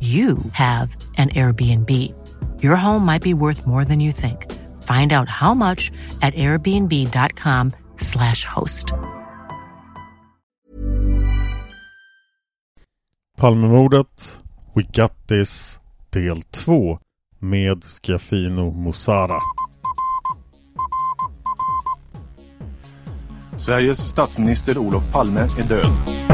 you have an Airbnb. Your home might be worth more than you think. Find out how much at airbnb.com/slash host. Palmemordet, We Got This, del 2 med Schiaffino Mossara. Sveriges statsminister Olof Palme är död.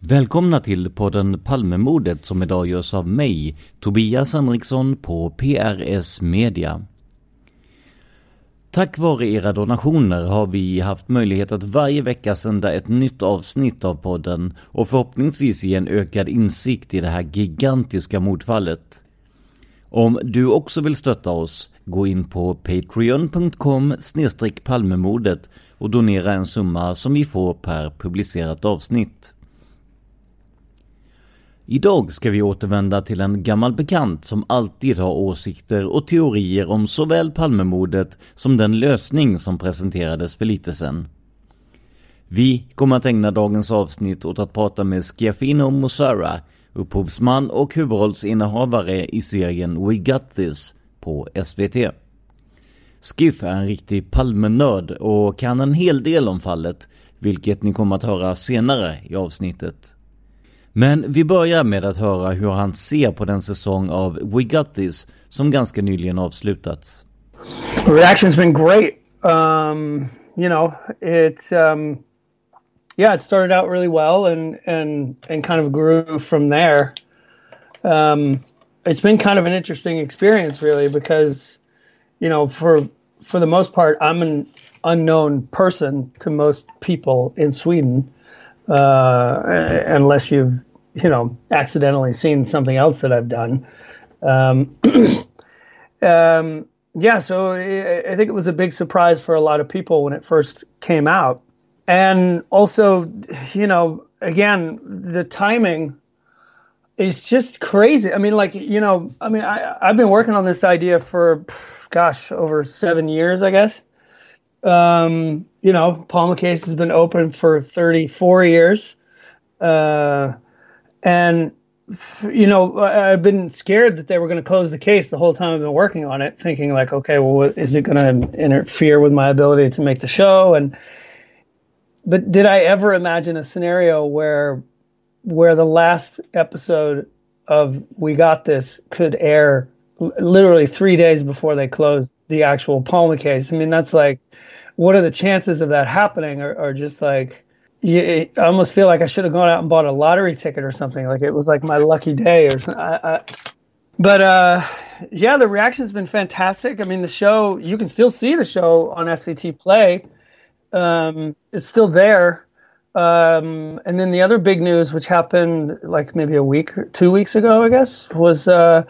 Välkomna till podden Palmemordet som idag görs av mig, Tobias Henriksson på PRS Media. Tack vare era donationer har vi haft möjlighet att varje vecka sända ett nytt avsnitt av podden och förhoppningsvis ge en ökad insikt i det här gigantiska mordfallet. Om du också vill stötta oss, gå in på patreon.com palmemordet och donera en summa som vi får per publicerat avsnitt. Idag ska vi återvända till en gammal bekant som alltid har åsikter och teorier om såväl Palmemordet som den lösning som presenterades för lite sedan. Vi kommer att ägna dagens avsnitt åt att prata med Schiaffino Mossara, upphovsman och huvudrollsinnehavare i serien We Got This på SVT. Skiff är en riktig Palmenörd och kan en hel del om fallet, vilket ni kommer att höra senare i avsnittet. Men vi börjar med att höra hur han ser på den säsong av We Got This som ganska nyligen avslutats. Reaction's been great. Um, you know, it's um, yeah, it started out really well and and and kind of grew from there. Um, it's been kind of an interesting experience, really, because you know, for for the most part, I'm an unknown person to most people in Sweden, uh, unless you've you know accidentally seen something else that I've done. Um, um, yeah, so I think it was a big surprise for a lot of people when it first came out, and also, you know, again, the timing is just crazy. I mean, like you know, I mean, I I've been working on this idea for, gosh, over seven years, I guess. Um, you know, Palma case has been open for 34 years. Uh, and you know, I've been scared that they were going to close the case the whole time I've been working on it, thinking like, okay, well, is it going to interfere with my ability to make the show? And but did I ever imagine a scenario where where the last episode of We Got This could air literally three days before they closed the actual Palma case? I mean, that's like, what are the chances of that happening? Or, or just like you, I almost feel like I should have gone out and bought a lottery ticket or something. Like it was like my lucky day or something. I, I, but uh, yeah, the reaction's been fantastic. I mean, the show you can still see the show on SVT Play. Um, it's still there. Um, and then the other big news, which happened like maybe a week, two weeks ago, I guess, was uh,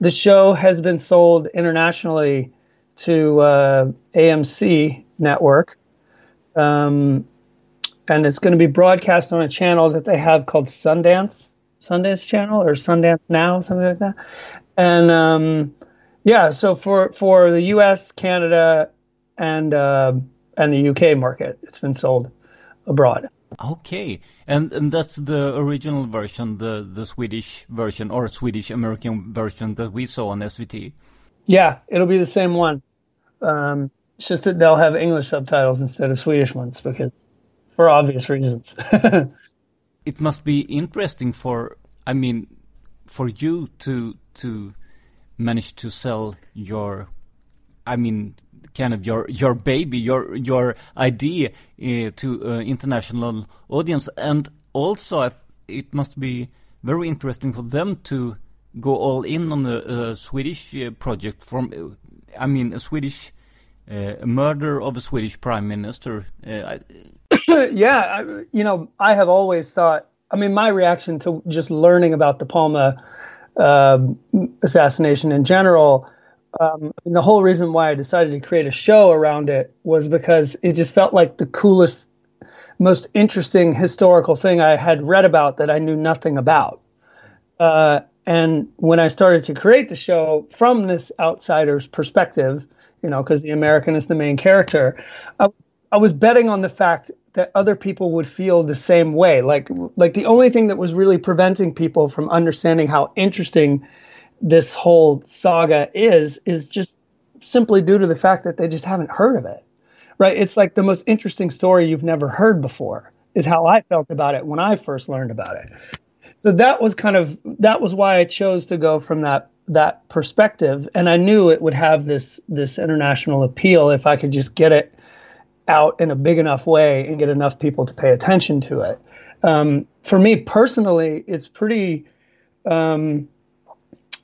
the show has been sold internationally to uh, AMC network. Um, and it's going to be broadcast on a channel that they have called Sundance, Sundance Channel or Sundance Now, something like that. And um, yeah, so for for the U.S., Canada, and uh, and the UK market, it's been sold abroad. Okay, and and that's the original version, the the Swedish version or Swedish American version that we saw on SVT. Yeah, it'll be the same one. Um, it's just that they'll have English subtitles instead of Swedish ones because, for obvious reasons. it must be interesting for, I mean, for you to to manage to sell your, I mean, kind of your your baby, your your idea uh, to uh, international audience, and also it must be very interesting for them to go all in on the Swedish uh, project from, I mean, a Swedish uh, murder of a Swedish prime minister. Uh, yeah, I, you know, I have always thought. I mean, my reaction to just learning about the Palma uh, assassination in general um, the whole reason why I decided to create a show around it was because it just felt like the coolest, most interesting historical thing I had read about that I knew nothing about. Uh, and when I started to create the show from this outsider's perspective, you know, because the American is the main character, I, I was betting on the fact that other people would feel the same way. Like, like the only thing that was really preventing people from understanding how interesting this whole saga is is just simply due to the fact that they just haven't heard of it. Right? It's like the most interesting story you've never heard before is how I felt about it when I first learned about it. So that was kind of that was why I chose to go from that that perspective and I knew it would have this this international appeal if I could just get it out in a big enough way and get enough people to pay attention to it. Um, for me personally, it's pretty um,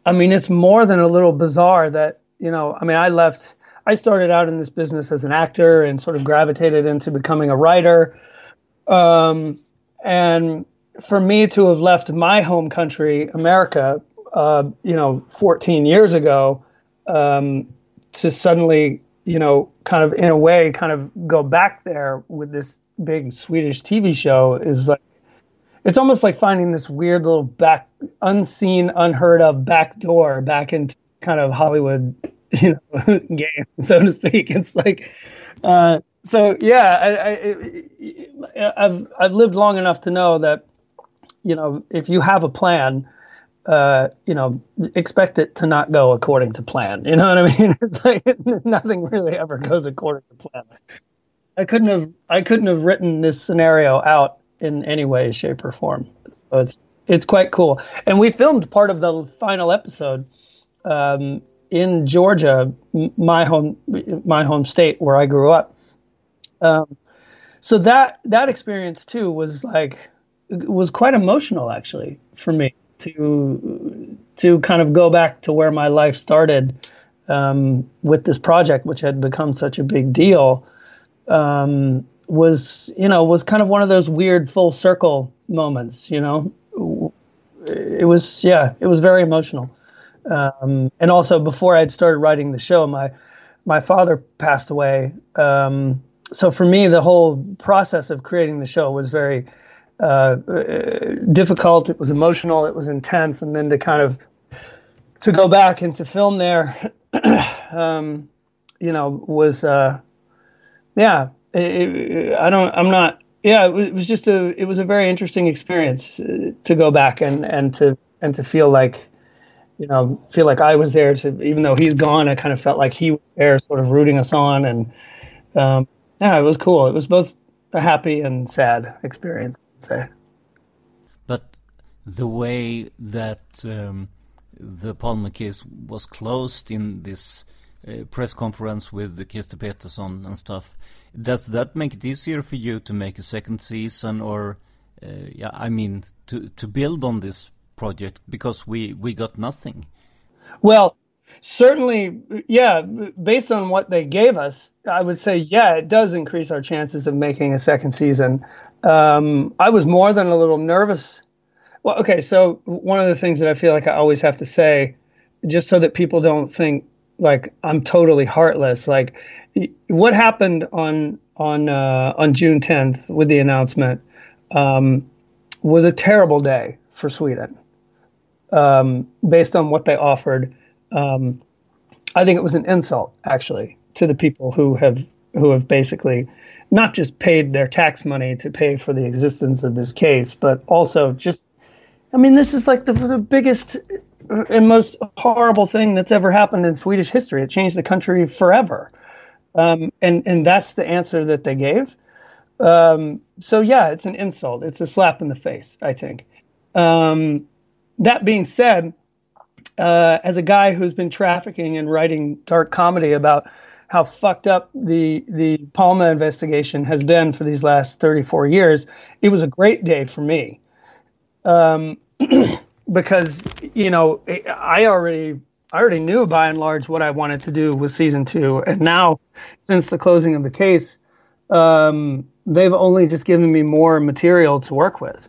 I mean, it's more than a little bizarre that, you know, I mean, I left, I started out in this business as an actor and sort of gravitated into becoming a writer. Um, and for me to have left my home country, America, uh, you know, 14 years ago, um, to suddenly, you know, kind of in a way, kind of go back there with this big Swedish TV show is like, it's almost like finding this weird little back unseen unheard of back door back into kind of hollywood you know game so to speak. It's like uh, so yeah I, I, i've i've lived long enough to know that you know if you have a plan uh, you know, expect it to not go according to plan. You know what I mean? It's like nothing really ever goes according to plan. I couldn't have I couldn't have written this scenario out in any way, shape, or form. So it's it's quite cool. And we filmed part of the final episode um, in Georgia, my home my home state where I grew up. Um, so that that experience too was like was quite emotional actually for me to to kind of go back to where my life started um, with this project, which had become such a big deal. Um, was you know was kind of one of those weird full circle moments you know it was yeah it was very emotional um, and also before i'd started writing the show my my father passed away um, so for me the whole process of creating the show was very uh, difficult it was emotional it was intense and then to kind of to go back and to film there um, you know was uh, yeah it, I don't. I'm not. Yeah, it was just a. It was a very interesting experience uh, to go back and and to and to feel like, you know, feel like I was there to. Even though he's gone, I kind of felt like he was there, sort of rooting us on, and um, yeah, it was cool. It was both a happy and sad experience. I'd say. But the way that um, the Palme case was closed in this uh, press conference with the Krister Petersson and stuff does that make it easier for you to make a second season, or uh, yeah, I mean, to to build on this project because we we got nothing? Well, certainly, yeah, based on what they gave us, I would say, yeah, it does increase our chances of making a second season. Um, I was more than a little nervous. Well, okay, so one of the things that I feel like I always have to say, just so that people don't think like I'm totally heartless, like what happened on on uh, on June 10th with the announcement um, was a terrible day for Sweden, um, based on what they offered um, I think it was an insult actually to the people who have who have basically not just paid their tax money to pay for the existence of this case, but also just I mean this is like the the biggest and most horrible thing that's ever happened in Swedish history. It changed the country forever. Um, and and that's the answer that they gave. Um, so yeah, it's an insult. It's a slap in the face. I think. Um, that being said, uh, as a guy who's been trafficking and writing dark comedy about how fucked up the the Palme investigation has been for these last 34 years, it was a great day for me. Um, because you know I already I already knew by and large what I wanted to do with season two, and now since the closing of the case, um, they've only just given me more material to work with.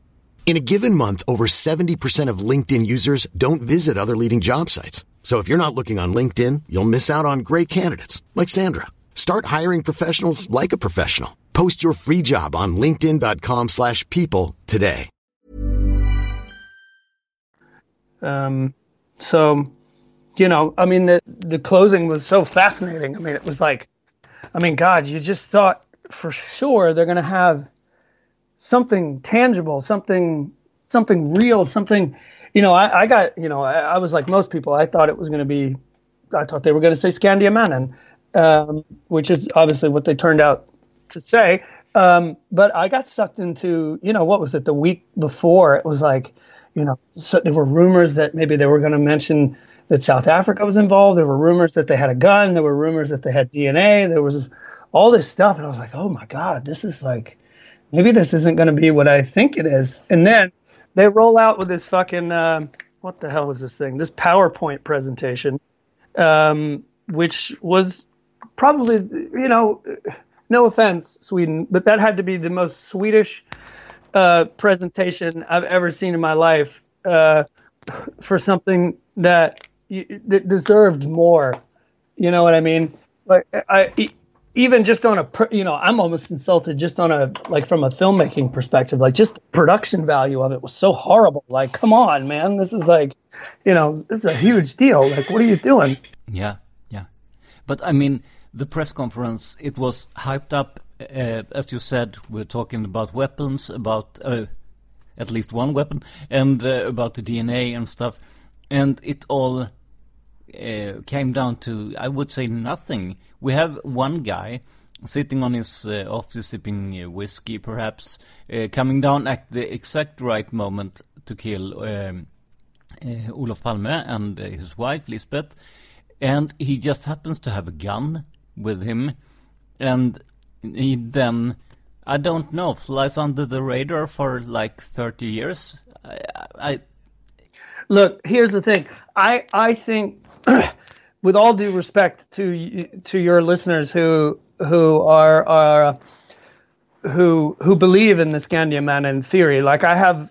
In a given month, over 70% of LinkedIn users don't visit other leading job sites. So if you're not looking on LinkedIn, you'll miss out on great candidates like Sandra. Start hiring professionals like a professional. Post your free job on linkedin.com/people today. Um, so, you know, I mean, the the closing was so fascinating. I mean, it was like, I mean, God, you just thought for sure they're going to have something tangible, something something real, something. You know, I, I got, you know, I, I was like most people. I thought it was going to be, I thought they were going to say Skandiamannen, um, which is obviously what they turned out to say. Um, but I got sucked into, you know, what was it? The week before, it was like, you know, so there were rumors that maybe they were going to mention that South Africa was involved. There were rumors that they had a gun. There were rumors that they had DNA. There was all this stuff, and I was like, oh my god, this is like, maybe this isn't going to be what I think it is. And then they roll out with this fucking, uh, what the hell is this thing? This PowerPoint presentation, um, which was probably, you know, no offense, Sweden, but that had to be the most Swedish uh, presentation I've ever seen in my life uh, for something that that deserved more. You know what I mean? Like I, I even just on a you know I'm almost insulted just on a like from a filmmaking perspective. Like just production value of it was so horrible. Like come on, man, this is like you know this is a huge deal. Like what are you doing? Yeah, yeah. But I mean, the press conference it was hyped up uh, as you said, we're talking about weapons, about uh, at least one weapon, and uh, about the DNA and stuff, and it all uh, came down to, I would say, nothing. We have one guy sitting on his uh, office sipping uh, whiskey, perhaps, coming down at the exact right moment to kill um, Olof Palme and his wife Lisbeth, and he just happens to have a gun with him, and he then I don't know, flies under the radar for like 30 years. I, I look. Here's the thing. I I think, with all due respect to to your listeners who who are are who who believe in the Scandium theory, like I have,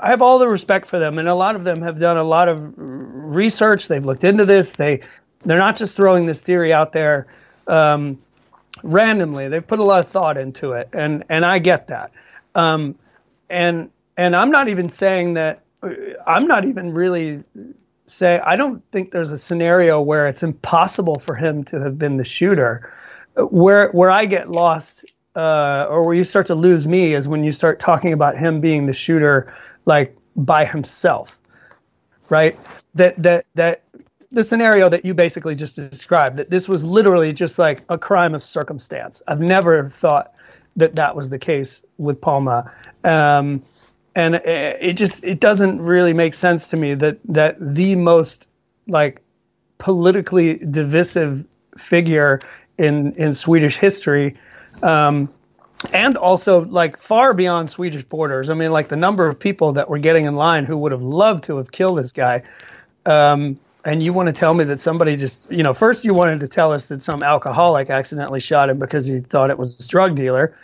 I have all the respect for them, and a lot of them have done a lot of research. They've looked into this. They they're not just throwing this theory out there. Um, randomly. They've put a lot of thought into it, and and I get that. Um, and and I'm not even saying that. I'm not even really say I don't think there's a scenario where it's impossible for him to have been the shooter. Where where I get lost uh, or where you start to lose me is when you start talking about him being the shooter like by himself, right? That that that the scenario that you basically just described that this was literally just like a crime of circumstance. I've never thought that that was the case with Palma. Um, and it, just it doesn't really make sense to me that that the most like politically divisive figure in in Swedish history um, and also like far beyond Swedish borders. I mean, like the number of people that were getting in line who would have loved to have killed this guy. Um, and you want to tell me that somebody just, you know, first you wanted to tell us that some alcoholic accidentally shot him because he thought it was his drug dealer.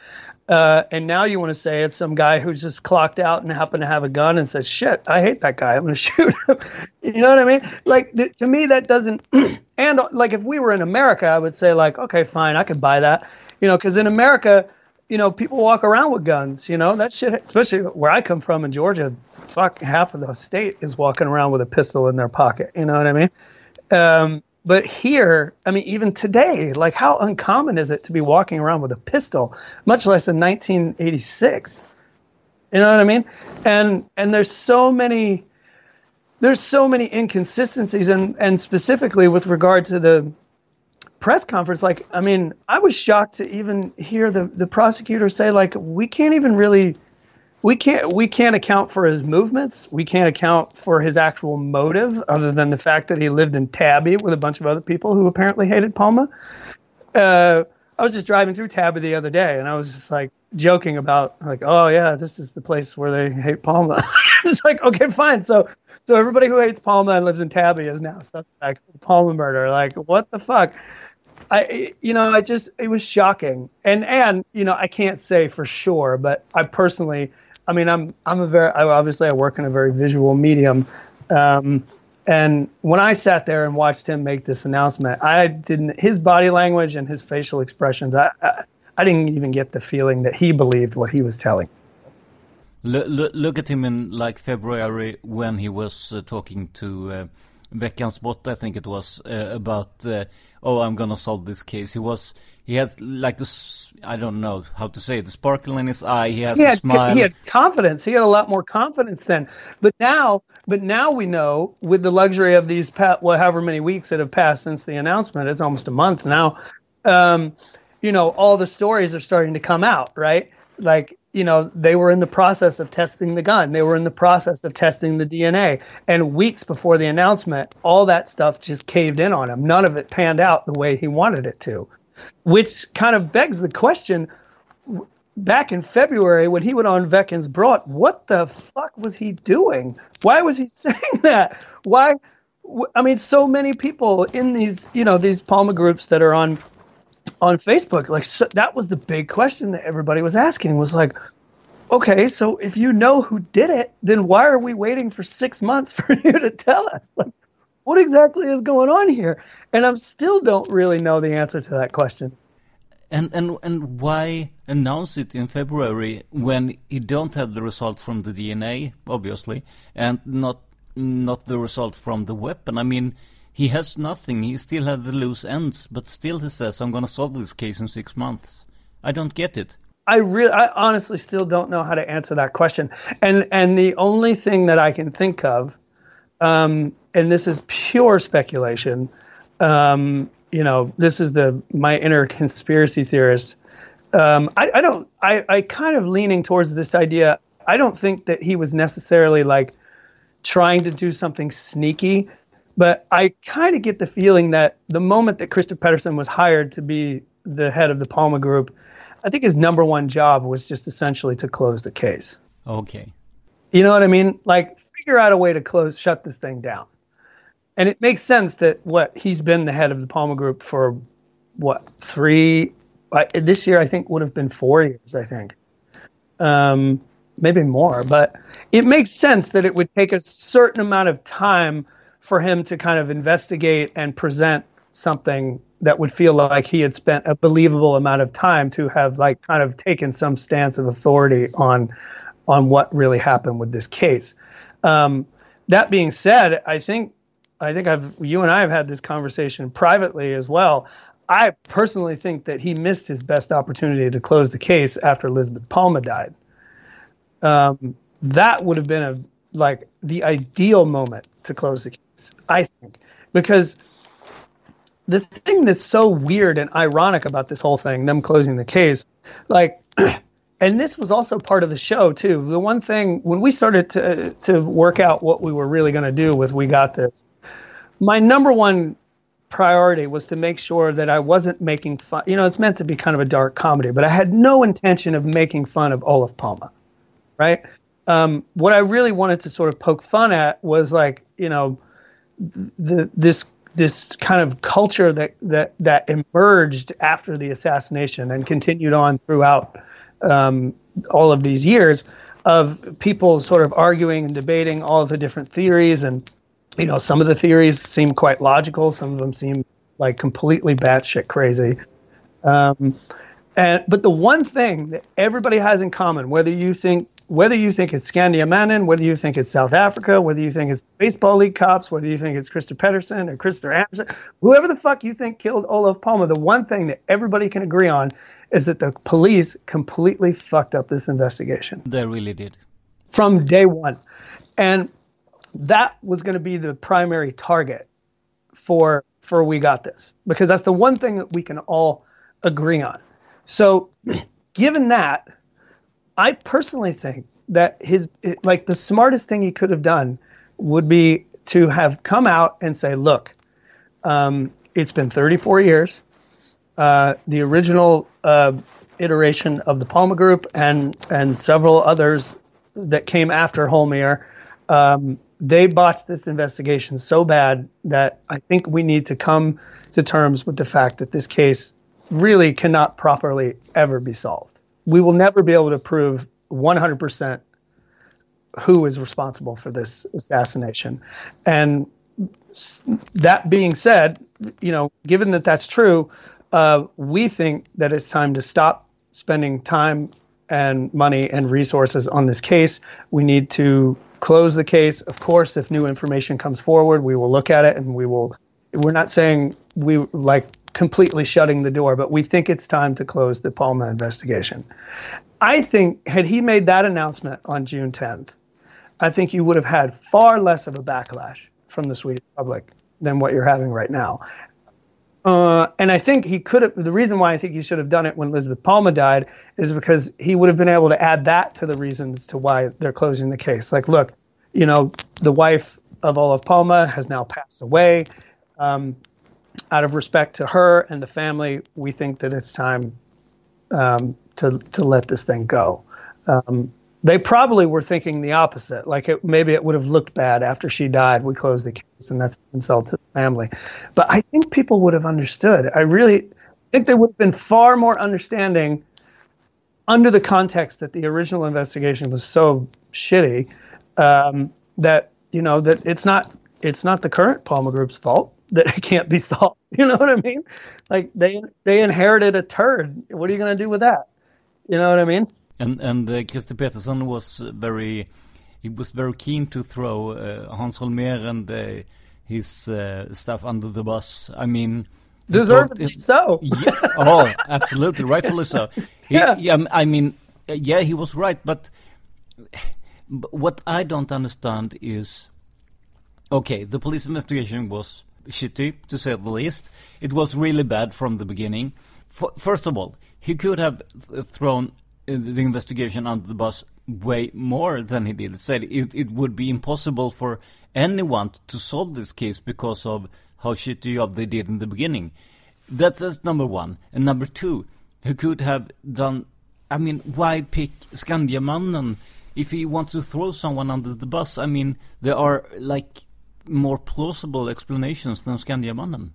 Uh, and now you want to say it's some guy who just clocked out and happened to have a gun and said, shit, I hate that guy. I'm going to shoot him. you know what I mean? Like, th- to me, that doesn't. and, like, if we were in America, I would say, like, okay, fine, I could buy that. You know, because in America, you know, people walk around with guns. You know, that shit, especially where I come from in Georgia, fuck half of the state is walking around with a pistol in their pocket. You know what I mean? Um, but here, I mean, even today, like how uncommon is it to be walking around with a pistol, much less in 1986? You know what I mean? And and there's so many there's so many inconsistencies and and specifically with regard to the press conference like I mean, I was shocked to even hear the the prosecutor say like we can't even really we can't we can't account for his movements. We can't account for his actual motive, other than the fact that he lived in Täby with a bunch of other people who apparently hated Palma. Uh, I was just driving through Täby the other day, and I was just like joking about like, oh yeah, this is the place where they hate Palma. it's like okay, fine. So so everybody who hates Palma and lives in Täby is now suspect for Palma murder. Like what the fuck? I you know I just it was shocking, and and you know I can't say for sure, but I personally I mean, I'm I'm a very obviously I work in a very visual medium, um, and when I sat there and watched him make this announcement, I didn't his body language and his facial expressions. I I, I didn't even get the feeling that he believed what he was telling. Look, look, look at him in like February when he was uh, talking to uh, Veckans Brott, I think it was, uh, about uh, oh I'm gonna solve this case. He was he had like a, I don't know how to say it, the sparkle in his eye. He has he a had, smile. He had confidence. He had a lot more confidence then. But now, but now we know with the luxury of these, well, however many weeks that have passed since the announcement, it's almost a month now. Um, you know, all the stories are starting to come out, right? Like, you know, they were in the process of testing the gun. They were in the process of testing the DNA. And weeks before the announcement, all that stuff just caved in on him. None of it panned out the way he wanted it to which kind of begs the question back in February when he went on Veckans Brott, what the fuck was he doing? Why was he saying that? Why? I mean, so many people in these, you know, these Palma groups that are on on Facebook, like so, that was the big question that everybody was asking was like, okay, so if you know who did it, then why are we waiting for six months for you to tell us? Like, what exactly is going on here? And I still don't really know the answer to that question. And and and why announce it in February when you don't have the results from the DNA, obviously, and not not the results from the weapon? I mean, he has nothing. He still has the loose ends, but still he says, "I'm going to solve this case in six months." I don't get it. I really, I honestly still don't know how to answer that question. And and the only thing that I can think of um, and this is pure speculation. Um, you know, this is the my inner conspiracy theorist. Um, I, I, don't. I, I kind of leaning towards this idea. I don't think that he was necessarily like trying to do something sneaky, but I kind of get the feeling that the moment that Krister Petersson was hired to be the head of the Palma Group, I think his number one job was just essentially to close the case. Okay. You know what I mean? Like figure out a way to close shut this thing down. And it makes sense that what he's been the head of the Palma Group for what three uh, this year I think would have been four years I think, um, maybe more. But it makes sense that it would take a certain amount of time for him to kind of investigate and present something that would feel like he had spent a believable amount of time to have like kind of taken some stance of authority on on what really happened with this case. Um, that being said, I think I think I've you and I have had this conversation privately as well. I personally think that he missed his best opportunity to close the case after Elizabeth Palma died. Um, that would have been a like the ideal moment to close the case, I think, because the thing that's so weird and ironic about this whole thing, them closing the case, like, and this was also part of the show too. The one thing when we started to to work out what we were really going to do with we got this, my number one priority was to make sure that I wasn't making fun. You know, it's meant to be kind of a dark comedy, but I had no intention of making fun of Olaf Palma, right? Um, what I really wanted to sort of poke fun at was like, you know, the this this kind of culture that that that emerged after the assassination and continued on throughout um, all of these years of people sort of arguing and debating all of the different theories. And you know some of the theories seem quite logical. Some of them seem like completely batshit crazy. Um, and but the one thing that everybody has in common whether you think whether you think it's Skandiamannen, whether you think it's South Africa, whether you think it's baseball league cops, whether you think it's Christer Pettersson or Christer Anderson, whoever the fuck you think killed Olaf Palme, the one thing that everybody can agree on is that the police completely fucked up this investigation. They really did. From day one. And that was going to be the primary target for for we got this because that's the one thing that we can all agree on. So given that I personally think that his like the smartest thing he could have done would be to have come out and say, "Look, um, it's been 34 years. Uh, the original uh, iteration of the Palme Group and and several others that came after Holmér, um, they botched this investigation so bad that I think we need to come to terms with the fact that this case really cannot properly ever be solved." We will never be able to prove 100% who is responsible for this assassination. And that being said, you know, given that that's true, uh, we think that it's time to stop spending time and money and resources on this case. We need to close the case. Of course, if new information comes forward, we will look at it and we will. We're not saying we like completely shutting the door, but we think it's time to close the Palme investigation. I think had he made that announcement on June 10th, I think you would have had far less of a backlash from the Swedish public than what you're having right now. Uh, and I think he could have. The reason why I think he should have done it when Elizabeth Palme died is because he would have been able to add that to the reasons to why they're closing the case. Like, look, you know, the wife of Olaf Palme has now passed away. Um, out of respect to her and the family, we think that it's time um, to to let this thing go. Um, they probably were thinking the opposite. Like it, maybe it would have looked bad after she died. We closed the case, and that's an insult to the family. But I think people would have understood. I really think they would have been far more understanding under the context that the original investigation was so shitty um, that you know that it's not it's not the current Palmer Group's fault that it can't be solved. You know what I mean? Like they they inherited a turd. What are you going to do with that? You know what I mean? And and uh, Krister Petersson was very he was very keen to throw uh, Hans Holmér and uh, his uh, stuff under the bus. I mean, deservedly so. yeah, oh, absolutely, rightfully so. He, Yeah. yeah. I mean, uh, yeah, he was right, but but what I don't understand is, okay, the police investigation was shitty to say the least. It was really bad from the beginning. F- first of all, he could have thrown uh, the investigation under the bus way more than he did. Said it, it would be impossible for anyone to solve this case because of how shitty job they did in the beginning. That's, that's number one. And number two, he could have done. I mean, why pick Skandiamannen if he wants to throw someone under the bus? I mean, there are like more plausible explanations than Skandiamannen.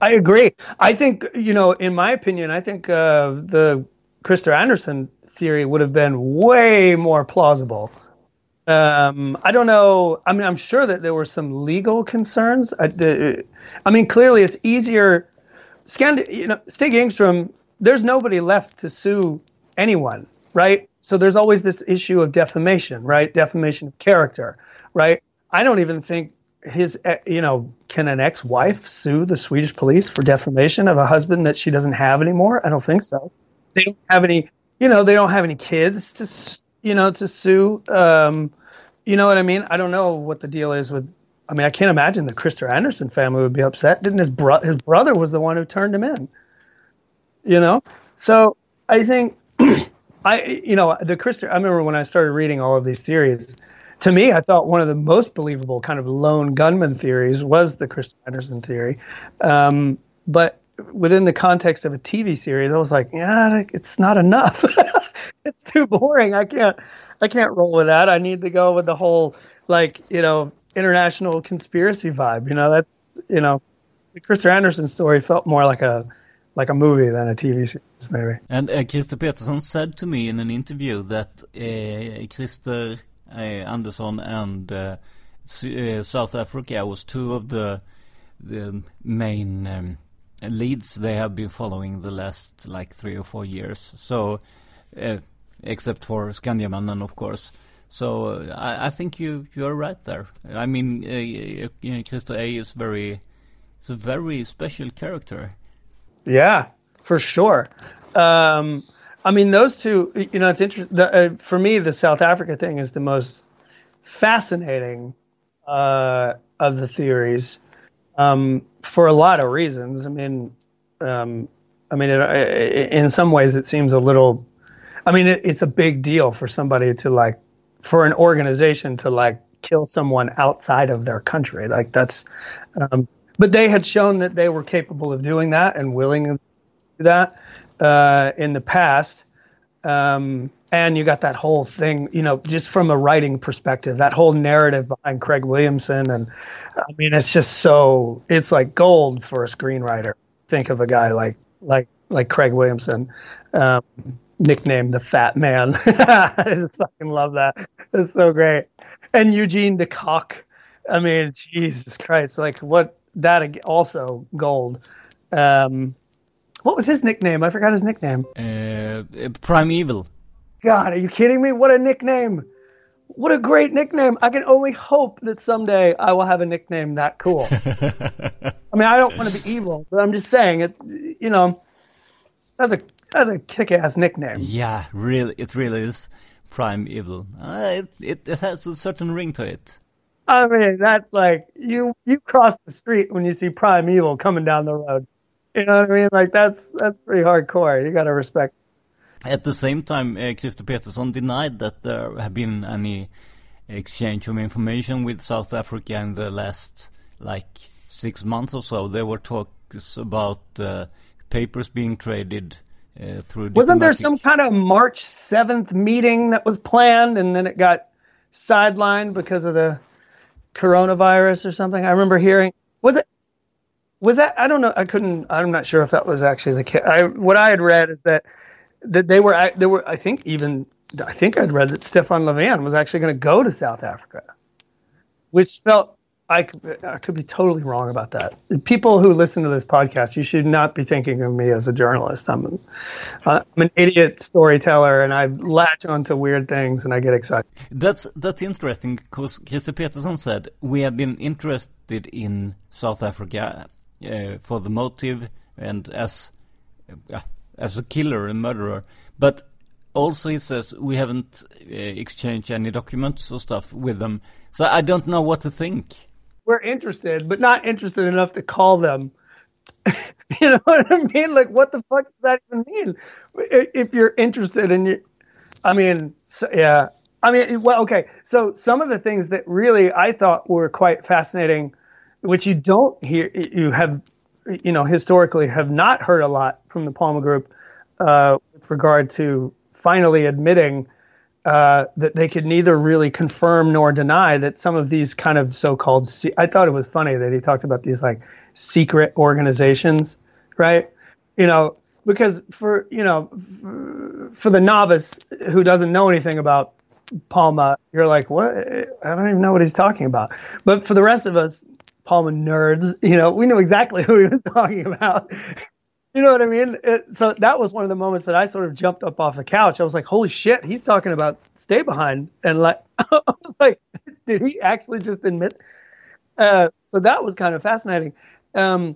I agree. I think you know, in my opinion, I think uh, the Christer Anderson theory would have been way more plausible. Um, I don't know. I mean, I'm sure that there were some legal concerns. I, I mean, clearly it's easier. Scand, you know, Stig Engstrom. There's nobody left to sue anyone, right? So there's always this issue of defamation, right? Defamation of character, right? I don't even think his, eh, you know, can an ex-wife sue the Swedish police for defamation of a husband that she doesn't have anymore? I don't think so. They don't have any, you know, they don't have any kids to, you know, to sue. Um, you know what I mean? I don't know what the deal is with. I mean, I can't imagine the Christer Anderson family would be upset. Didn't his brother? His brother was the one who turned him in. You know, so I think I, you know, the Christer. I remember when I started reading all of these theories to me, I thought one of the most believable kind of lone gunman theories was the Christer Anderson theory. Um, but within the context of a TV series, I was like, yeah, it's not enough. it's too boring. I can't, I can't roll with that. I need to go with the whole, like, you know, international conspiracy vibe. You know, that's, you know, the Christer Anderson story felt more like a, like a movie than a TV series, maybe. And uh, Krister Petersson said to me in an interview that uh, Christer Anderson and uh, uh, South Africa was two of the the main um, leads they have been following the last like three or four years. So, uh, except for Skandiamannen, of course. So uh, I, I, think you you are right there. I mean, uh, uh, Christer A is very, it's a very special character. Yeah, for sure. Um, I mean, those two. You know, it's interesting. Uh, for me, the South Africa thing is the most fascinating uh, of the theories um, for a lot of reasons. I mean, um, I mean, it, it, in some ways, it seems a little. I mean, it, it's a big deal for somebody to like, for an organization to like kill someone outside of their country. Like that's. Um, but they had shown that they were capable of doing that and willing to do that uh, in the past. Um, and you got that whole thing, you know, just from a writing perspective, that whole narrative behind Craig Williamson. And I mean, it's just so, it's like gold for a screenwriter. Think of a guy like, like, like Craig Williamson, um, nicknamed the Fat Man. I just fucking love that. It's so great. And Eugene de Kock. I mean, Jesus Christ, like what that also gold. Um, what was his nickname? I forgot his nickname. Uh, Prime Evil. God, are you kidding me? What a nickname! What a great nickname! I can only hope that someday I will have a nickname that cool. I mean, I don't want to be evil, but I'm just saying it. You know, that's a that's a kick-ass nickname. Yeah, really, it really is Prime Evil. Uh, it, it it has a certain ring to it. I mean, that's like you you cross the street when you see Prime Evil coming down the road. You know what I mean? Like that's that's pretty hardcore. You got to respect. At the same time, uh, Krister Petersson denied that there have been any exchange of information with South Africa in the last like six months or so. There were talks about uh, papers being traded uh, through. Wasn't there some kind of March seventh meeting that was planned, and then it got sidelined because of the coronavirus or something? I remember hearing. Was it? Was that I don't know I couldn't I'm not sure if that was actually the case. I what I had read is that that they were there were I think even I think I'd read that Stefan Löfven was actually going to go to South Africa, which felt I could, I could be totally wrong about that. People who listen to this podcast, you should not be thinking of me as a journalist. I'm an, uh, I'm an idiot storyteller, and I latch onto weird things, and I get excited. That's that's interesting because Krister Petersson said we have been interested in South Africa for the motive and as uh, as a killer and murderer. But also he says we haven't uh, exchanged any documents or stuff with them. So I don't know what to think. We're interested, but not interested enough to call them. you know what I mean? Like, what the fuck does that even mean? If you're interested in you, I mean, so, yeah. I mean, well, okay. So some of the things that really I thought were quite fascinating which you don't hear, you have, you know, historically have not heard a lot from the Palma Group, uh, with regard to finally admitting uh, that they could neither really confirm nor deny that some of these kind of so-called. Se- I thought it was funny that he talked about these like secret organizations, right? You know, because for you know, for the novice who doesn't know anything about Palma, you're like, what? I don't even know what he's talking about. But for the rest of us, Palma nerds, you know, we knew exactly who he was talking about. You know what I mean? It, so that was one of the moments that I sort of jumped up off the couch. I was like, "Holy shit, he's talking about Stay Behind!" And like, I was like, "Did he actually just admit?" Uh, so that was kind of fascinating, um,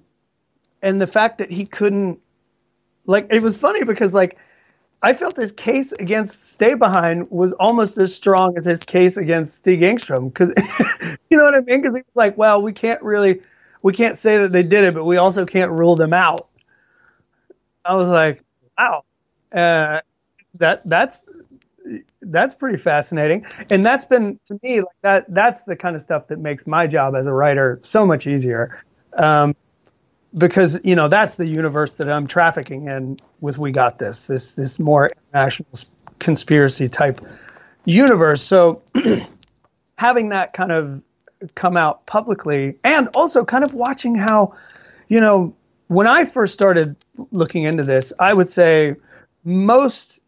and the fact that he couldn't, like, it was funny because like, I felt his case against Stay Behind was almost as strong as his case against Stig Engstrom because, you know what I mean? Because he was like, "Well, we can't really, we can't say that they did it, but we also can't rule them out." I was like, wow, uh, that that's that's pretty fascinating, and that's been to me like that. That's the kind of stuff that makes my job as a writer so much easier, um, because you know that's the universe that I'm trafficking in with We Got This, this this more international conspiracy type universe. So having that kind of come out publicly, and also kind of watching how, you know, when I first started looking into this, I would say most,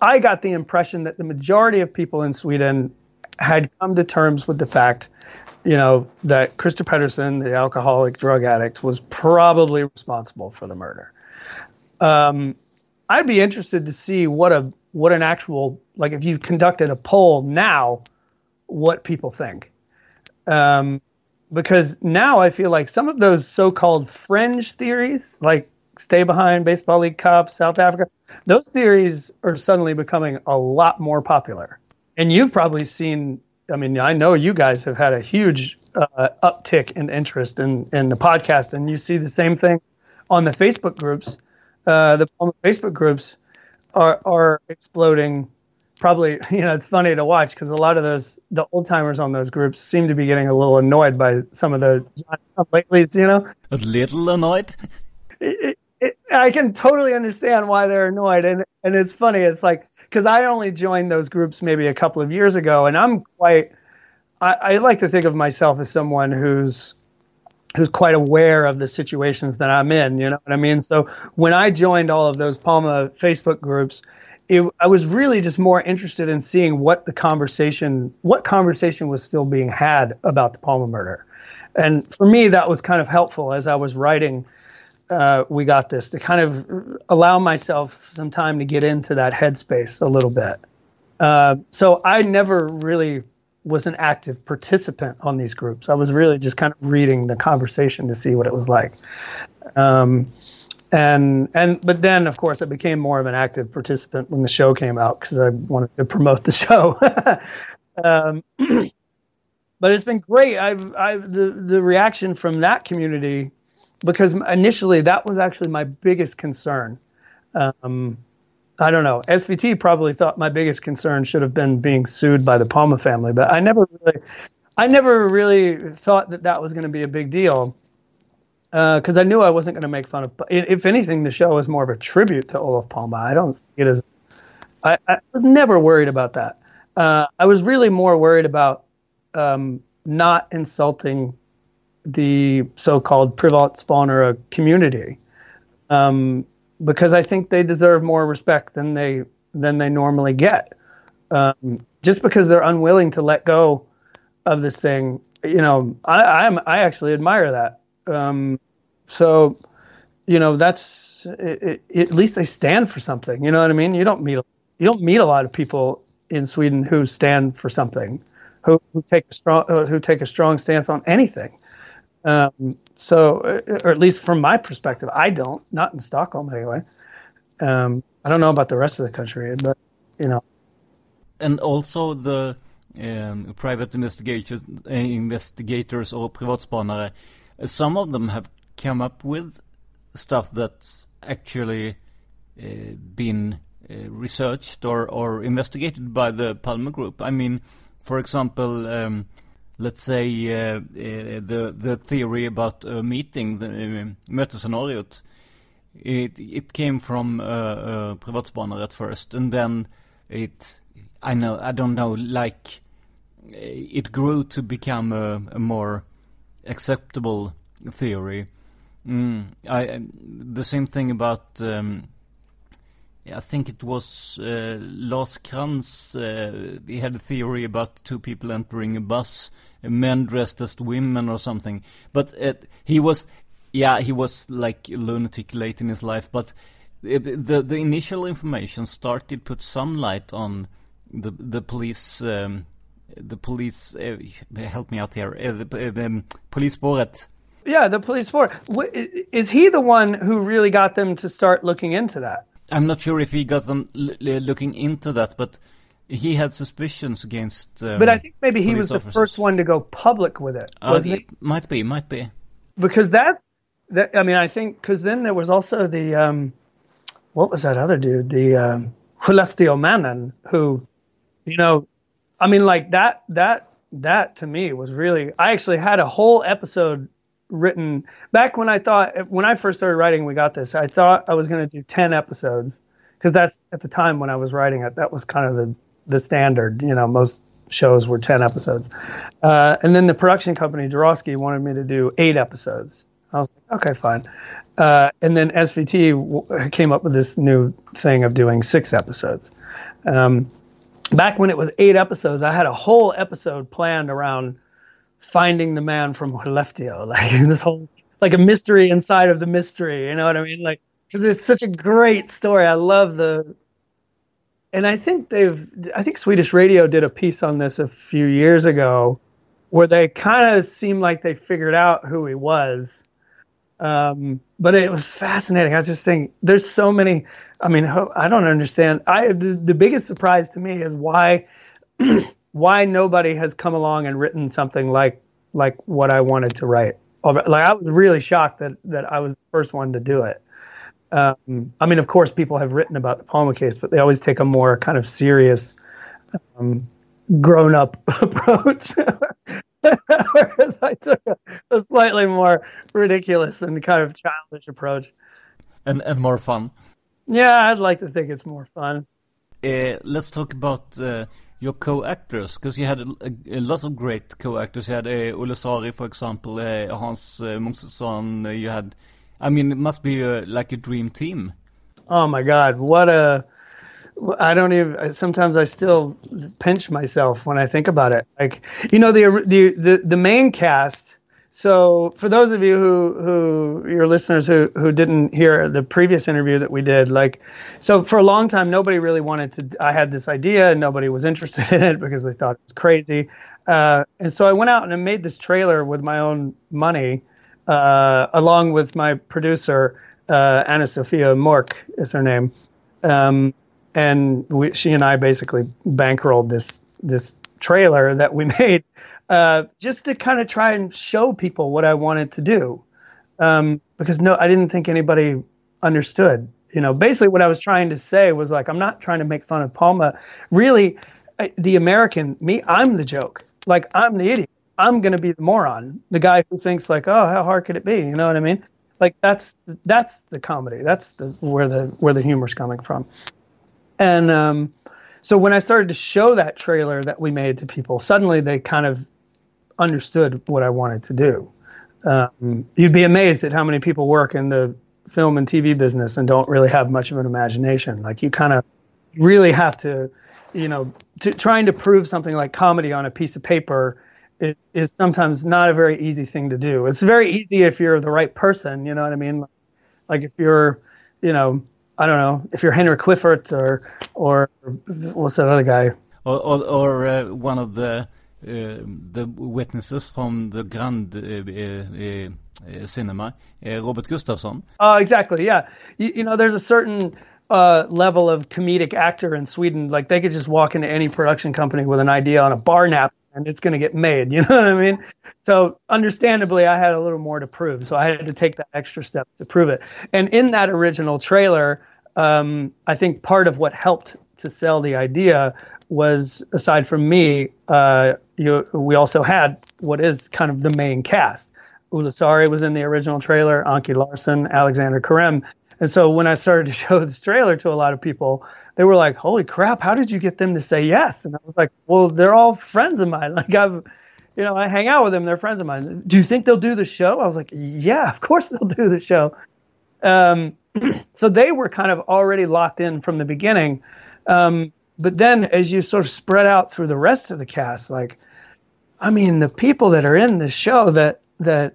I got the impression that the majority of people in Sweden had come to terms with the fact, you know, that Christer Pettersson, the alcoholic drug addict, was probably responsible for the murder. Um, I'd be interested to see what a what an actual like if you conducted a poll now, what people think. Um, because now I feel like some of those so-called fringe theories, like stay behind, baseball league cup, South Africa, those theories are suddenly becoming a lot more popular. And you've probably seen. I mean, I know you guys have had a huge uh, uptick in interest in in the podcast, and you see the same thing on the Facebook groups. Uh, the Facebook groups are are exploding. Probably you know it's funny to watch because a lot of those the old timers on those groups seem to be getting a little annoyed by some of the latelys you know? A little annoyed? It, it, i can totally understand why they're annoyed and and it's funny. It's like because i only joined those groups maybe a couple of years ago and i'm quite I, I like to think of myself as someone who's who's quite aware of the situations that i'm in you know what i mean so when i joined all of those palma facebook groups it, I was really just more interested in seeing what the conversation, what conversation was still being had about the Palma murder, and for me that was kind of helpful as I was writing. Uh, we got this to kind of allow myself some time to get into that headspace a little bit. Uh, so I never really was an active participant on these groups. I was really just kind of reading the conversation to see what it was like. Um, and and but then of course I became more of an active participant when the show came out because I wanted to promote the show. um, but it's been great. I've I've the the reaction from that community because initially that was actually my biggest concern. Um, I don't know. SVT probably thought my biggest concern should have been being sued by the Palma family, but I never really, I never really thought that that was going to be a big deal because uh, I knew I wasn't going to make fun of. If anything, the show is more of a tribute to Olaf Palma. I don't see it as. I, I was never worried about that. Uh, I was really more worried about um, not insulting the so-called privatspanare community, um, because I think they deserve more respect than they than they normally get. Um, just because they're unwilling to let go of this thing, you know, I, I'm I actually admire that. Um, so, you know, that's it, it, at least they stand for something. You know what I mean? You don't meet you don't meet a lot of people in Sweden who stand for something, who, who take a strong who take a strong stance on anything. Um, so, uh, or at least from my perspective, I don't. Not in Stockholm anyway. Um, I don't know about the rest of the country, but you know. And also the um, private investigators, investigators or privatspanare some of them have come up with stuff that's actually uh, been uh, researched or, or investigated by the Palme Group. I mean, for example, um, let's say uh, uh the the theory about meeting, the uh, mötesscenariot. it it came from uh, uh, at first, and then it I know I don't know like it grew to become a, a more acceptable theory. Mm, I the same thing about. Um, I think it was uh, Lars Krantz. Uh, he had a theory about two people entering a bus, men dressed as women or something. But uh, he was, yeah, he was like lunatic late in his life. But the the initial information started put some light on the the police. Um, the police, uh, help me out here. Uh, the um, police spåret. Yeah, the police force. Is he the one who really got them to start looking into that? I'm not sure if he got them looking into that, but he had suspicions against. Um, but I think maybe he was the first one to go public with it. Uh, he? Might be, might be. Because that, that I mean, I think because then there was also the, um, what was that other dude? The um, Skellefteå Mannen, who, you know, I mean, like that, that, that to me was really. I actually had a whole episode written back when I thought when I first started writing we got this I thought I was going to do 10 episodes because that's at the time when I was writing it that was kind of the the standard you know most shows were 10 episodes uh, and then the production company Jarowskij wanted me to do 8 episodes I was like okay fine uh, and then SVT w- came up with this new thing of doing 6 episodes um, back when it was 8 episodes I had a whole episode planned around finding the man from Skellefteå, like this whole like a mystery inside of the mystery. You know what I mean? Like because it's such a great story. I love the. And I think they've. I think Swedish Radio did a piece on this a few years ago, where they kind of seemed like they figured out who he was. Um, but it was fascinating. I was just thinking, there's so many. I mean, I don't understand. I the, the biggest surprise to me is why why nobody has come along and written something like like what I wanted to write. Like I was really shocked that that I was the first one to do it. Um, I mean, of course, people have written about the Palma case, but they always take a more kind of serious, um, grown-up approach. Whereas I took a, a, slightly more ridiculous and kind of childish approach. And and more fun. Yeah, I'd like to think it's more fun. Uh, let's talk about uh, your co-actors, because you had a, a, a, lot of great co-actors. You had uh, Olle Sarri, for example, uh, Hans uh. Uh, you had, I mean, it must be uh, like a dream team. Oh my God, what a! I don't even. Sometimes I still pinch myself when I think about it. Like, you know, the the the, the main cast so for those of you who who your listeners who who didn't hear the previous interview that we did, like, so for a long time nobody really wanted to. I had this idea and nobody was interested in it because they thought it was crazy. Uh, and so I went out and I made this trailer with my own money, uh, along with my producer uh, Anna Sophia Mork is her name, um, and we, she and I basically bankrolled this this trailer that we made uh, just to kind of try and show people what I wanted to do. Um, because no, I didn't think anybody understood. You know, basically what I was trying to say was like, I'm not trying to make fun of Palma. Really, the American, me, I'm the joke. Like, I'm the idiot. I'm going to be the moron, the guy who thinks like, oh, how hard could it be? You know what I mean? Like that's that's the comedy. That's the where the where the humor's coming from. And um, so when I started to show that trailer that we made to people, suddenly they kind of understood what I wanted to do. Um, you'd be amazed at how many people work in the film and TV business and don't really have much of an imagination. Like you kind of really have to, you know, to, trying to prove something like comedy on a piece of paper is, is sometimes not a very easy thing to do. It's very easy if you're the right person. You know what I mean? Like if you're, you know, I don't know, if you're Henrik Clifford or or what's that other guy? Or or, or uh, one of the uh, the witnesses from the Grand uh, cinema, Robert Gustafsson. Oh, exactly. Yeah, you, you know, there's a certain uh, level of comedic actor in Sweden. Like they could just walk into any production company with an idea on a bar nap and it's going to get made. You know what I mean? So understandably, I had a little more to prove. So I had to take that extra step to prove it. And in that original trailer, um, I think part of what helped to sell the idea was aside from me, uh, you, we also had what is kind of the main cast. Olle Sarri was in the original trailer, Anki Larsson, Alexander Karim, And so when I started to show this trailer to a lot of people, they were like, "Holy crap! How did you get them to say yes?" And I was like, "Well, they're all friends of mine. Like I've, you know, I hang out with them. They're friends of mine. Do you think they'll do the show?" I was like, "Yeah, of course they'll do the show." Um, so they were kind of already locked in from the beginning. Um, but then as you sort of spread out through the rest of the cast, like, I mean, the people that are in the show that that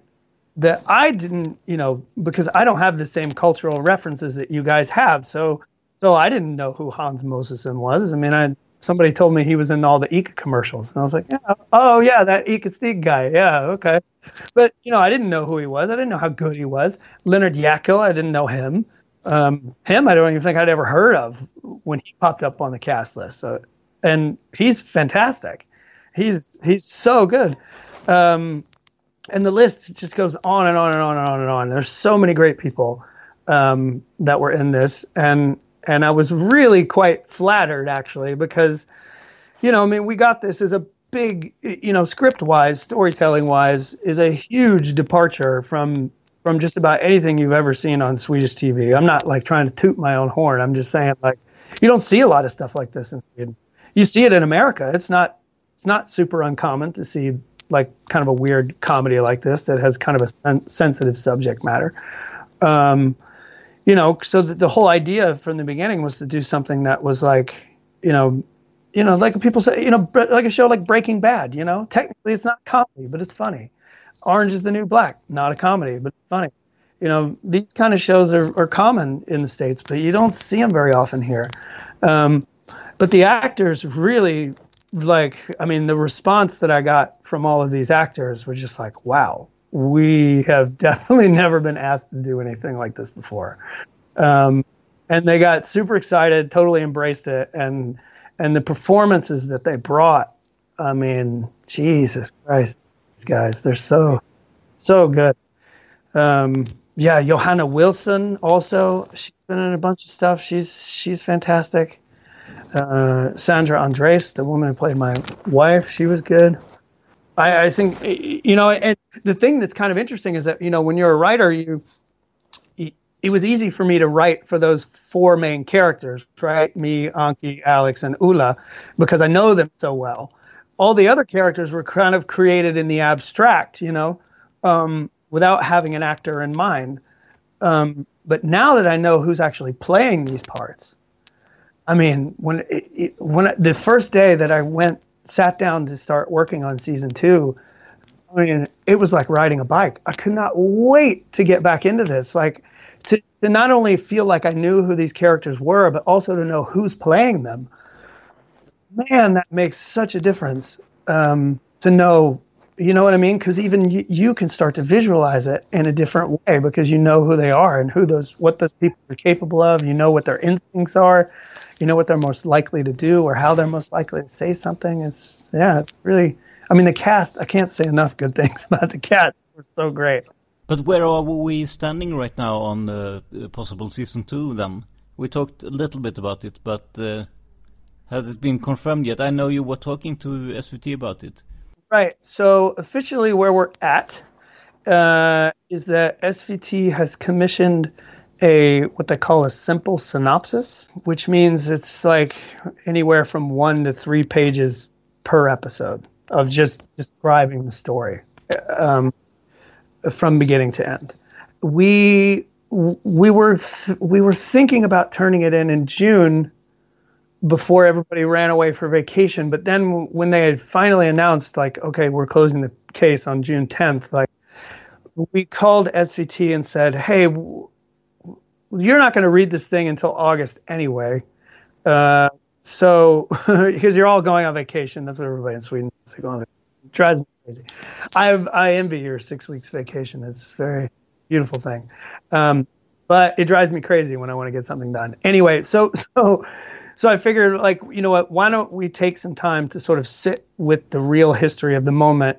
that I didn't, you know, because I don't have the same cultural references that you guys have. So so I didn't know who Hans Mosesson was. I mean, I somebody told me he was in all the ICA commercials, and I was like, yeah, oh yeah, that ICA Stig guy, yeah, okay. But you know, I didn't know who he was. I didn't know how good he was. Leonard Jäkel, I didn't know him. Um, him, I don't even think I'd ever heard of when he popped up on the cast list. So, and he's fantastic. He's he's so good. Um, and the list just goes on and on and on and on and on. There's so many great people um, that were in this, and and I was really quite flattered actually because, you know, I mean, we got this as a big, you know, script wise, storytelling wise, is a huge departure from from just about anything you've ever seen on Swedish TV. I'm not like trying to toot my own horn. I'm just saying like you don't see a lot of stuff like this in Sweden. You see it in America. It's not it's not super uncommon to see like kind of a weird comedy like this that has kind of a sen- sensitive subject matter. Um, you know, so the, the whole idea from the beginning was to do something that was like, you know, you know, like people say, you know, like a show like Breaking Bad. You know, technically it's not comedy, but it's funny. Orange is the New Black, not a comedy, but it's funny. You know, these kind of shows are, are common in the states, but you don't see them very often here. Um, but the actors really like i mean the response that i got from all of these actors was just like wow we have definitely never been asked to do anything like this before. Um, and they got super excited, totally embraced it, and and the performances that they brought. I mean, Jesus Christ, these guys, they're so so good. Um, yeah, Johanna Wilson also. She's been in a bunch of stuff. She's she's fantastic. Uh, Sandra Andreis, the woman who played my wife, she was good. I, I think you know, and the thing that's kind of interesting is that you know when you're a writer, you it was easy for me to write for those four main characters, right? Me, Anki, Alex, and Ula, because I know them so well. All the other characters were kind of created in the abstract, you know, um, without having an actor in mind. Um, but now that I know who's actually playing these parts, I mean, when it, it, when the first day that I went sat down to start working on season two, I mean, it was like riding a bike. I could not wait to get back into this. Like to, to not only feel like I knew who these characters were, but also to know who's playing them. Man, that makes such a difference. Um, to know, you know what I mean? Because even you, you can start to visualize it in a different way because you know who they are and who those, what those people are capable of. You know what their instincts are you know what they're most likely to do or how they're most likely to say something. It's yeah, it's really. I mean, the cast. I can't say enough good things about the cast. We're so great. But where are we standing right now on the uh, possible season two? Then we talked a little bit about it, but uh, has it been confirmed yet? I know you were talking to SVT about it. Right. So officially, where we're at uh, is that SVT has commissioned a what they call a simple synopsis, which means it's like anywhere from one to three pages per episode of just describing the story um, from beginning to end. We we were we were thinking about turning it in in June before everybody ran away for vacation, but then when they had finally announced like okay we're closing the case on June 10th, like we called SVT and said hey you're not going to read this thing until August anyway. Uh, so because you're all going on vacation, that's what everybody in Sweden is going. It drives me crazy. I I envy your six weeks vacation. It's a very beautiful thing, um, but it drives me crazy when I want to get something done. Anyway, so so so I figured like you know what? Why don't we take some time to sort of sit with the real history of the moment.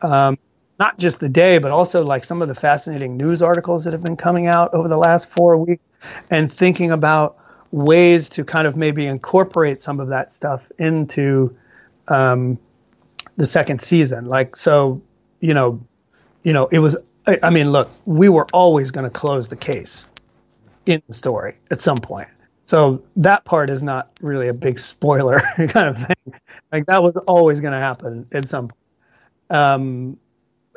Um, not just the day, but also like some of the fascinating news articles that have been coming out over the last four weeks and thinking about ways to kind of maybe incorporate some of that stuff into um, the second season. Like, so, you know, you know, it was, I, I mean, look, we were always going to close the case. in the story at some point. So that part is not really a big spoiler kind of thing. Like that was always going to happen at some point. Um,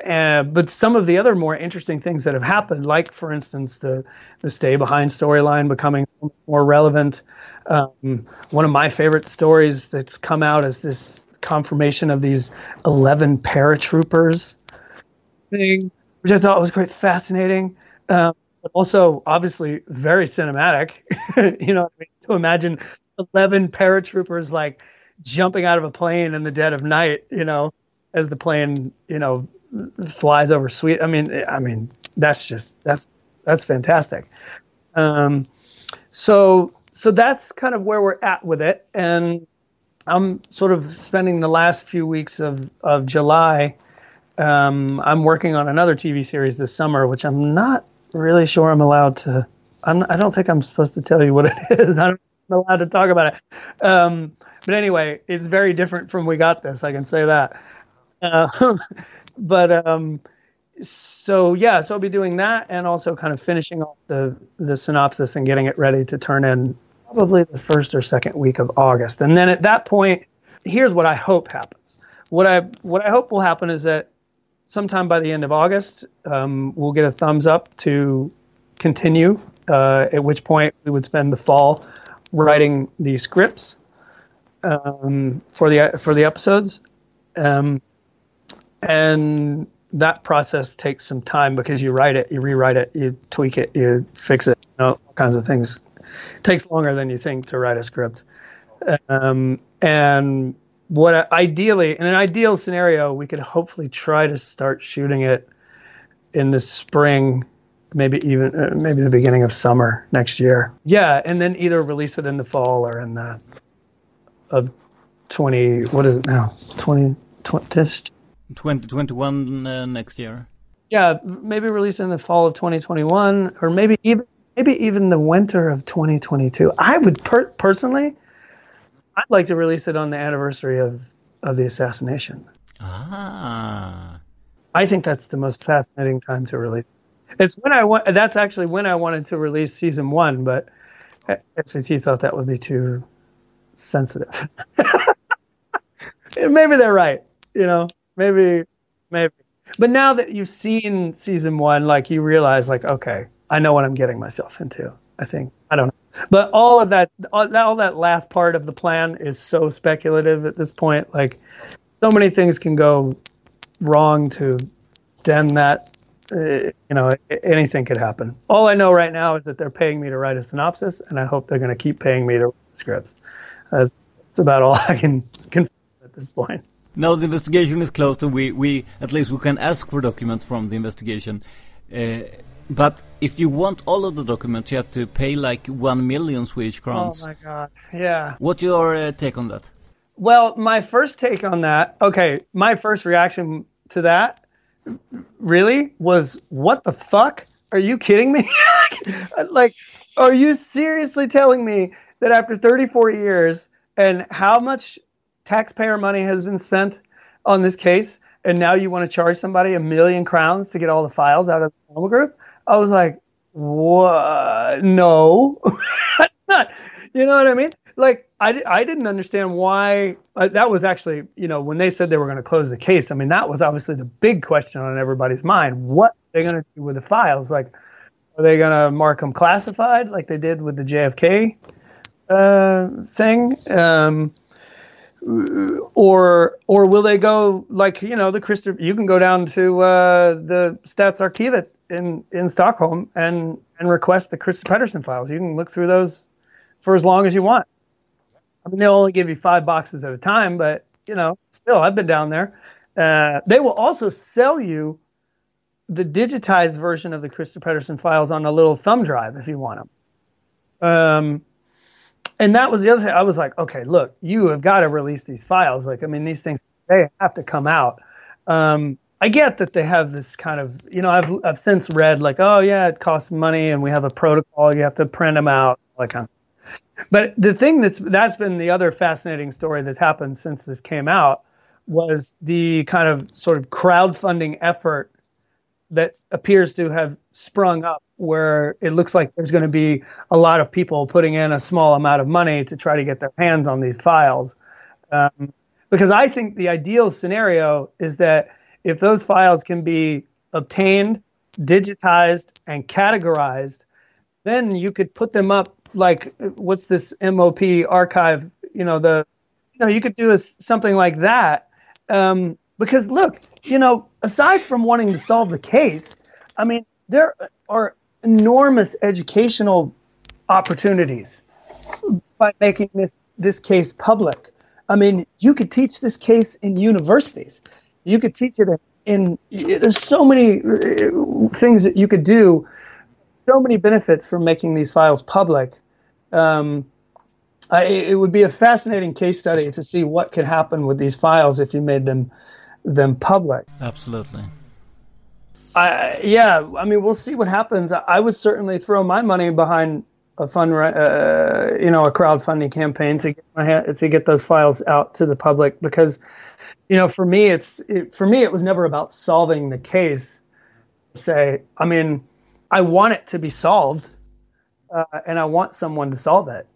and, but some of the other more interesting things that have happened, like for instance the the stay behind storyline becoming more relevant. Um, one of my favorite stories that's come out is this confirmation of these eleven paratroopers thing, which I thought was quite fascinating. Um, but also obviously very cinematic. you know, I mean, to imagine eleven paratroopers like jumping out of a plane in the dead of night. You know, as the plane you know flies over Sweden. I mean, I mean that's just that's that's fantastic. Um, so so that's kind of where we're at with it, and I'm sort of spending the last few weeks of of July. Um, I'm working on another TV series this summer, which I'm not really sure I'm allowed to. I'm, I don't think I'm supposed to tell you what it is. I'm not allowed to talk about it. Um, but anyway, it's very different from We Got This. I can say that. Uh, but um, so yeah, so I'll be doing that and also kind of finishing off the the synopsis and getting it ready to turn in probably the first or second week of August. And then at that point, here's what I hope happens. What I what I hope will happen is that sometime by the end of August, um, we'll get a thumbs up to continue. Uh, at which point we would spend the fall writing the scripts um, for the for the episodes, um, and that process takes some time because you write it, you rewrite it, you tweak it, you fix it, you know, all kinds of things. It takes longer than you think to write a script. Um, and what ideally, in an ideal scenario, we could hopefully try to start shooting it in the spring, maybe even uh, maybe the beginning of summer next year. Yeah, and then either release it in the fall or in the of 20 what is it now? 20 20 2021 uh, next year. Yeah, maybe release in the fall of 2021 or maybe even maybe even the winter of 2022. I would per- personally I'd like to release it on the anniversary of of the assassination. Ah. I think that's the most fascinating time to release. It's when I want. That's actually when I wanted to release season one, but SVT thought that would be too sensitive. maybe they're right. You know, maybe, maybe. But now that you've seen season one, like you realize, like, okay, I know what I'm getting myself into. I think I don't know. But all of that, all that, all that last part of the plan is so speculative at this point. Like, so many things can go wrong to stem that. Uh, you know, anything could happen. All I know right now is that they're paying me to write a synopsis, and I hope they're going to keep paying me to write scripts. That's, that's about all I can confirm at this point. Now the investigation is closed, and we, we at least we can ask for documents from the investigation. Uh, but if you want all of the documents, you have to pay like one million Swedish crowns. Oh my god! Yeah. What's your uh, take on that? Well, my first take on that, okay, my first reaction to that really was, what the fuck? Are you kidding me? like, are you seriously telling me that after 34 years and how much taxpayer money has been spent on this case, and now you want to charge somebody a million crowns to get all the files out of the Thelma group? I was like, what? No. you know what I mean? Like, I, I didn't understand why. Uh, that was actually, you know, when they said they were going to close the case, I mean, that was obviously the big question on everybody's mind. What are they going to do with the files? Like, are they going to mark them classified like they did with the JFK uh, thing? Um, or or will they go like you know the Christopher? You can go down to uh, the Statsarkivet in in Stockholm and and request the Christer Pettersson files. You can look through those for as long as you want. I mean, they'll only give you five boxes at a time, but you know, still, I've been down there. Uh, they will also sell you the digitized version of the Christer Pettersson files on a little thumb drive if you want them. Um, and that was the other thing. I was like, okay, look, you have got to release these files. Like, I mean, these things they have to come out. Um, I get that they have this kind of, you know, I've I've since read like, oh yeah, it costs money, and we have a protocol. You have to print them out, like kind of. But the thing that's that's been the other fascinating story that's happened since this came out was the kind of sort of crowdfunding effort that appears to have sprung up where it looks like there's going to be a lot of people putting in a small amount of money to try to get their hands on these files. Um, because I think the ideal scenario is that if those files can be obtained, digitized, and categorized, then you could put them up like what's this MOP archive? You know the, you know you could do a, something like that. Um, because look, you know, aside from wanting to solve the case, I mean, there are enormous educational opportunities by making this this case public. I mean, you could teach this case in universities. You could teach it in, there's so many uh, things that you could do, so many benefits from making these files public. Um, I, it would be a fascinating case study to see what could happen with these files if you made them them public. Absolutely. I, yeah, I mean, we'll see what happens. I would certainly throw my money behind a fund, uh, you know, a crowdfunding campaign to get my to get those files out to the public because, you know, for me, it's it, for me, it was never about solving the case. Say, I mean, I want it to be solved, uh, and I want someone to solve it.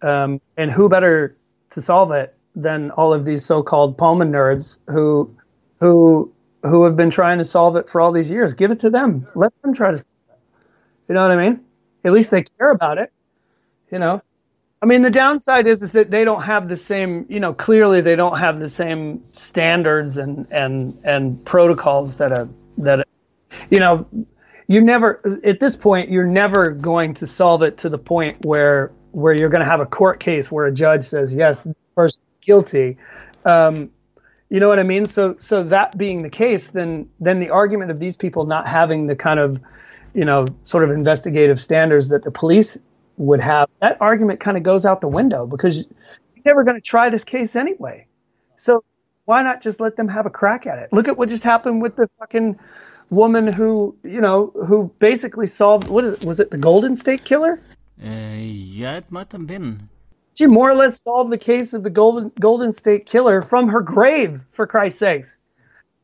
Um, and who better to solve it than all of these so-called Palma nerds who, who who have been trying to solve it for all these years. Give it to them. Let them try to. You know what I mean? At least they care about it. You know, I mean, the downside is is that they don't have the same. You know, clearly they don't have the same standards and and and protocols that a that. A, you know, you never at this point you're never going to solve it to the point where where you're going to have a court case where a judge says yes, the person's guilty. Um, you know what I mean? So so that being the case, then then the argument of these people not having the kind of you know sort of investigative standards that the police would have, that argument kind of goes out the window because you're never going to try this case anyway. So why not just let them have a crack at it? Look at what just happened with the fucking woman who you know who basically solved what is it? Was it the Golden State Killer? Uh, yeah, it might have been she more or less solved the case of the Golden Golden State Killer from her grave, for Christ's sakes.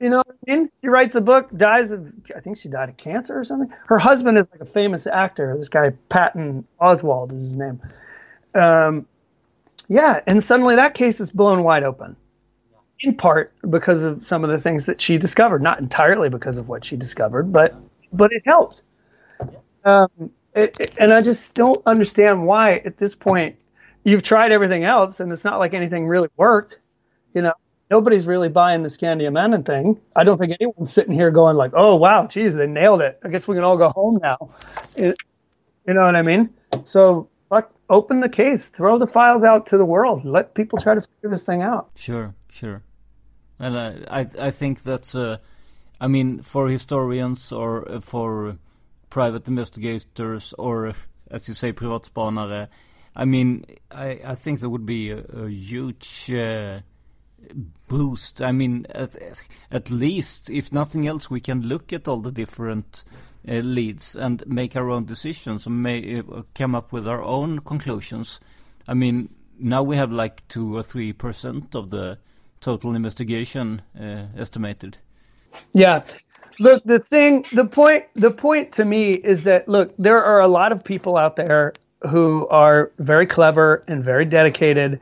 You know what I mean? She writes a book, dies of, I think she died of cancer or something. Her husband is like a famous actor. This guy, Patton Oswalt is his name. Um, yeah, and suddenly that case is blown wide open. In part because of some of the things that she discovered, not entirely because of what she discovered, but but it helped. Um, it, it, and I just don't understand why at this point you've tried everything else, and it's not like anything really worked. You know, nobody's really buying the Skandiamannen thing. I don't think anyone's sitting here going like, "Oh wow, geez, they nailed it. I guess we can all go home now." It, you know what I mean? So, fuck, open the case, throw the files out to the world, let people try to figure this thing out. Sure, sure. And I, I, I think that's, uh, I mean, for historians or uh, for private investigators or, as you say, privatspanare, I mean, I, I think there would be a, a huge uh, boost. I mean, at, at, least, if nothing else, we can look at all the different uh, leads and make our own decisions and may, uh, come up with our own conclusions. I mean, now we have like two or three percent of the total investigation uh, estimated. Yeah. Look, the thing, the point, the point to me is that look, there are a lot of people out there who are very clever and very dedicated.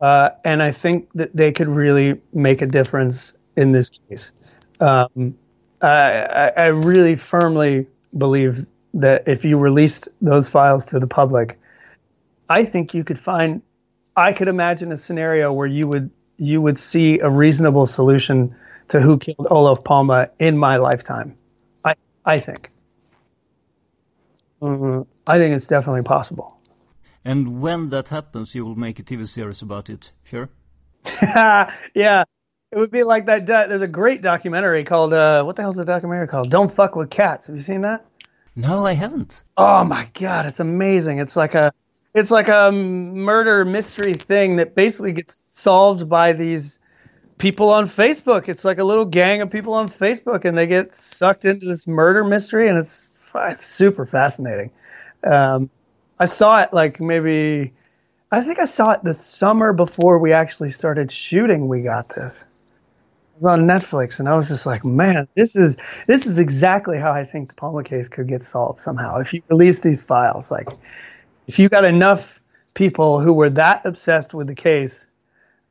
Uh, and I think that they could really make a difference in this case. Um, I, I, really firmly believe that if you released those files to the public, I think you could find. I could imagine a scenario where you would you would see a reasonable solution to who killed Olaf Palma in my lifetime. I I think. Mm-hmm. I think it's definitely possible. And when that happens, you will make a TV series about it, sure? yeah. It would be like that. There's a great documentary called, uh, what the hell's the documentary called? Don't Fuck with Cats. Have you seen that? No, I haven't. Oh my God. It's amazing. It's like a, it's like a murder mystery thing that basically gets solved by these people on Facebook. It's like a little gang of people on Facebook and they get sucked into this murder mystery and it's it's super fascinating. Um, I saw it like maybe, I think I saw it the summer before we actually started shooting. We got this. It was on Netflix, and I was just like, man, this is this is exactly how I think the Palma case could get solved somehow. If you release these files, like if you got enough people who were that obsessed with the case,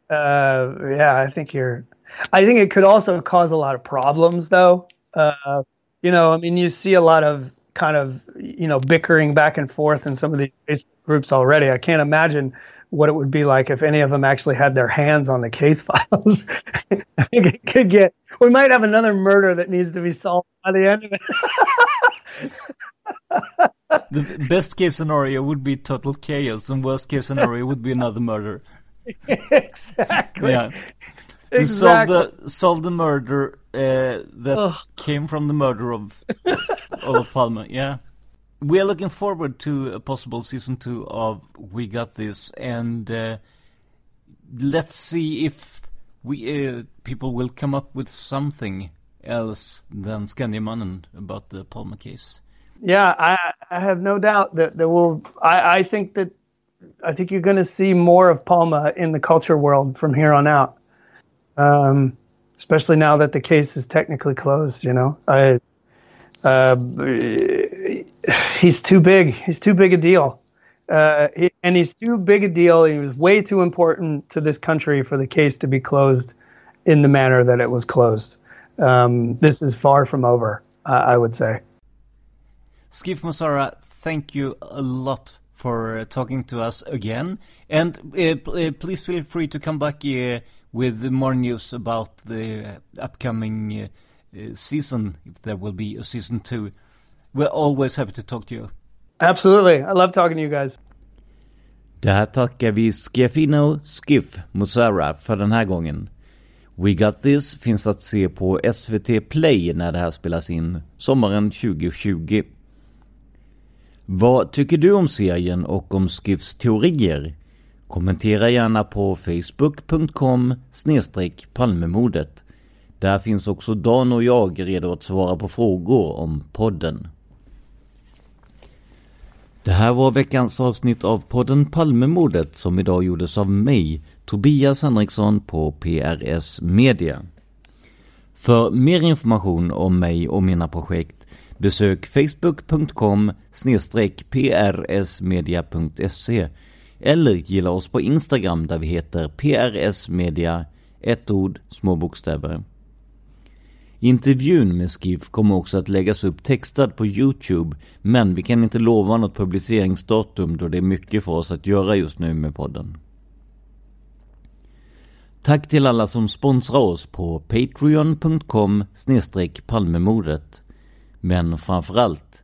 uh, yeah, I think you're. I think it could also cause a lot of problems, though. Uh, you know, I mean, you see a lot of kind of you know bickering back and forth in some of these Facebook groups already. I can't imagine what it would be like if any of them actually had their hands on the case files. I think it could get. We might have another murder that needs to be solved by the end of it. the best case scenario would be total chaos, and worst case scenario would be another murder. exactly. Yeah. Exactly. We solved the solve the murder uh, that Ugh. came from the murder of Olof Palme. Yeah we are looking forward to a possible season two of We Got This, and uh, let's see if we uh, people will come up with something else than Skandiamannen about the Palme case. Yeah, I, I have no doubt that there will. I, I think that I think you're going to see more of Palma in the culture world from here on out. Um, especially now that the case is technically closed. You know, I uh, he's too big. He's too big a deal. Uh, he, and he's too big a deal. He was way too important to this country for the case to be closed in the manner that it was closed. Um, this is far from over, uh, I would say. Skif Musarra, thank you a lot for uh, talking to us again. And uh, uh, please feel free to come back with more news about the upcoming uh, season, if there will be a season two. We're always happy to talk to you. Absolutely. I love talking to you guys. Det här tackar vi Skefino Skiff Musara för den här gången. We Got This finns att se på SVT Play när det här spelas in sommaren 2020. Vad tycker du om serien och om Skiffs teorier? Kommentera gärna på facebook.com palmemordet. Där finns också Dan och jag redo att svara på frågor om podden. Det här var veckans avsnitt av podden Palmemordet som idag gjordes av mig, Tobias Henriksson på PRS Media. För mer information om mig och mina projekt besök facebook.com prsmedia.se eller gilla oss på Instagram där vi heter PRS Media, ett ord, små bokstäver. Intervjun med Skiff kommer också att läggas upp textad på Youtube, men vi kan inte lova något publiceringsdatum då det är mycket för oss att göra just nu med podden. Tack till alla som sponsrar oss på patreon.com palmemordet. Men framförallt,